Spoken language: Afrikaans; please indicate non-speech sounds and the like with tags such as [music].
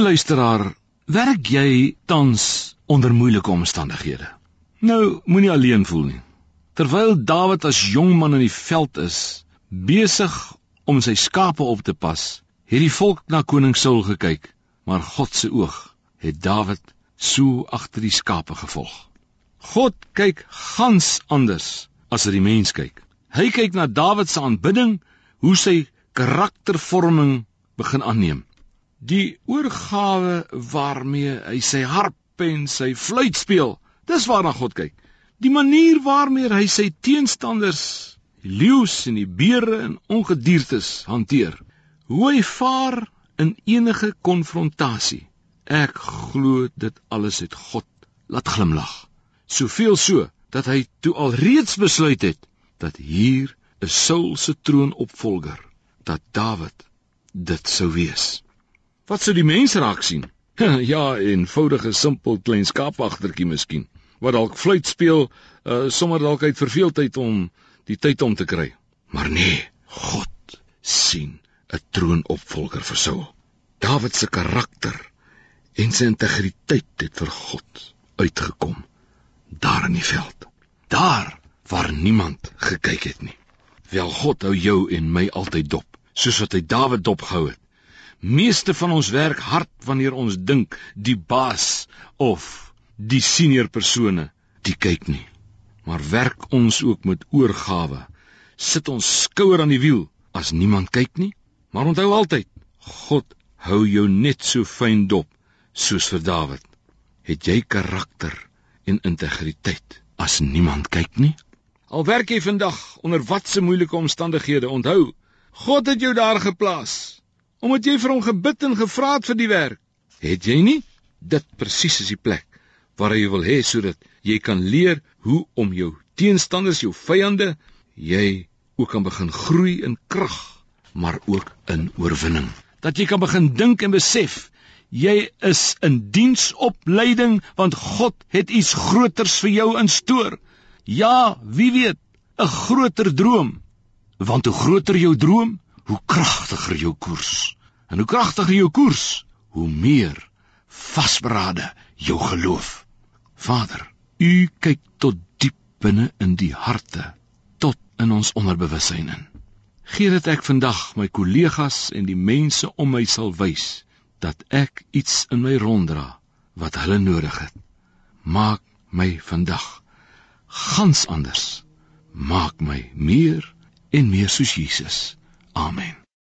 luisteraar, werk jy tans onder moeilike omstandighede? Nou, moenie alleen voel nie. Terwyl Dawid as jong man in die veld is, besig om sy skape op te pas, het die volk na koning Saul gekyk, maar God se oog het Dawid so agter die skape gevolg. God kyk gans anders as wat die mens kyk. Hy kyk na Dawid se aanbidding, hoe sy karaktervorming begin aanneem. Die oorgawe waarmee hy sy harp en sy fluit speel, dis waarna God kyk. Die manier waarmee hy sy teenstanders, die leeu's en die beere en ongediertes hanteer. Hoe hy vaar in enige konfrontasie. Ek glo dit alles het God laat glimlag. Soveel so dat hy toe al reeds besluit het dat hier 'n Saul se troonopvolger, dat Dawid dit sou wees. Wat sou die mense raak sien? [laughs] ja, eenvoudige simpel klein skaapwagtertjie miskien wat dalk fluit speel uh, sommer dalk uit verveeldheid om die tyd om te kry. Maar nee, God sien 'n troonopvolger vir Saul. Dawid se karakter en sy integriteit het vir God uitgekom daar in die veld. Daar waar niemand gekyk het nie. Wel God hou jou en my altyd dop, soos wat hy Dawid dopgehou het. Meeste van ons werk hard wanneer ons dink die baas of die senior persone die kyk nie. Maar werk ons ook met oorgawe. Sit ons skouer aan die wiel as niemand kyk nie. Maar onthou altyd, God hou jou net so fyn dop soos vir Dawid. Het jy karakter en integriteit as niemand kyk nie? Al werk jy vandag onder watse moeilike omstandighede, onthou, God het jou daar geplaas omdat jy vir hom gebid en gevra het vir die werk. Het jy nie? Dit presies is die plek waar hy wil hê sodat jy kan leer hoe om jou teenstanders, jou vyande, jy ook kan begin groei in krag, maar ook in oorwinning. Dat jy kan begin dink en besef jy is in diensopleiding want God het iets groters vir jou instoor. Ja, wie weet, 'n groter droom. Want hoe groter jou droom, hoe kragtiger jou koers. En hoe kragtiger jou koers, hoe meer vasberade jou geloof. Vader, U kyk tot diep binne in die harte, tot in ons onderbewussyn in. Gee dit ek vandag my kollegas en die mense om my sal wys dat ek iets in my ronddra wat hulle nodig het. Maak my vandag gans anders. Maak my meer en meer soos Jesus. Amen.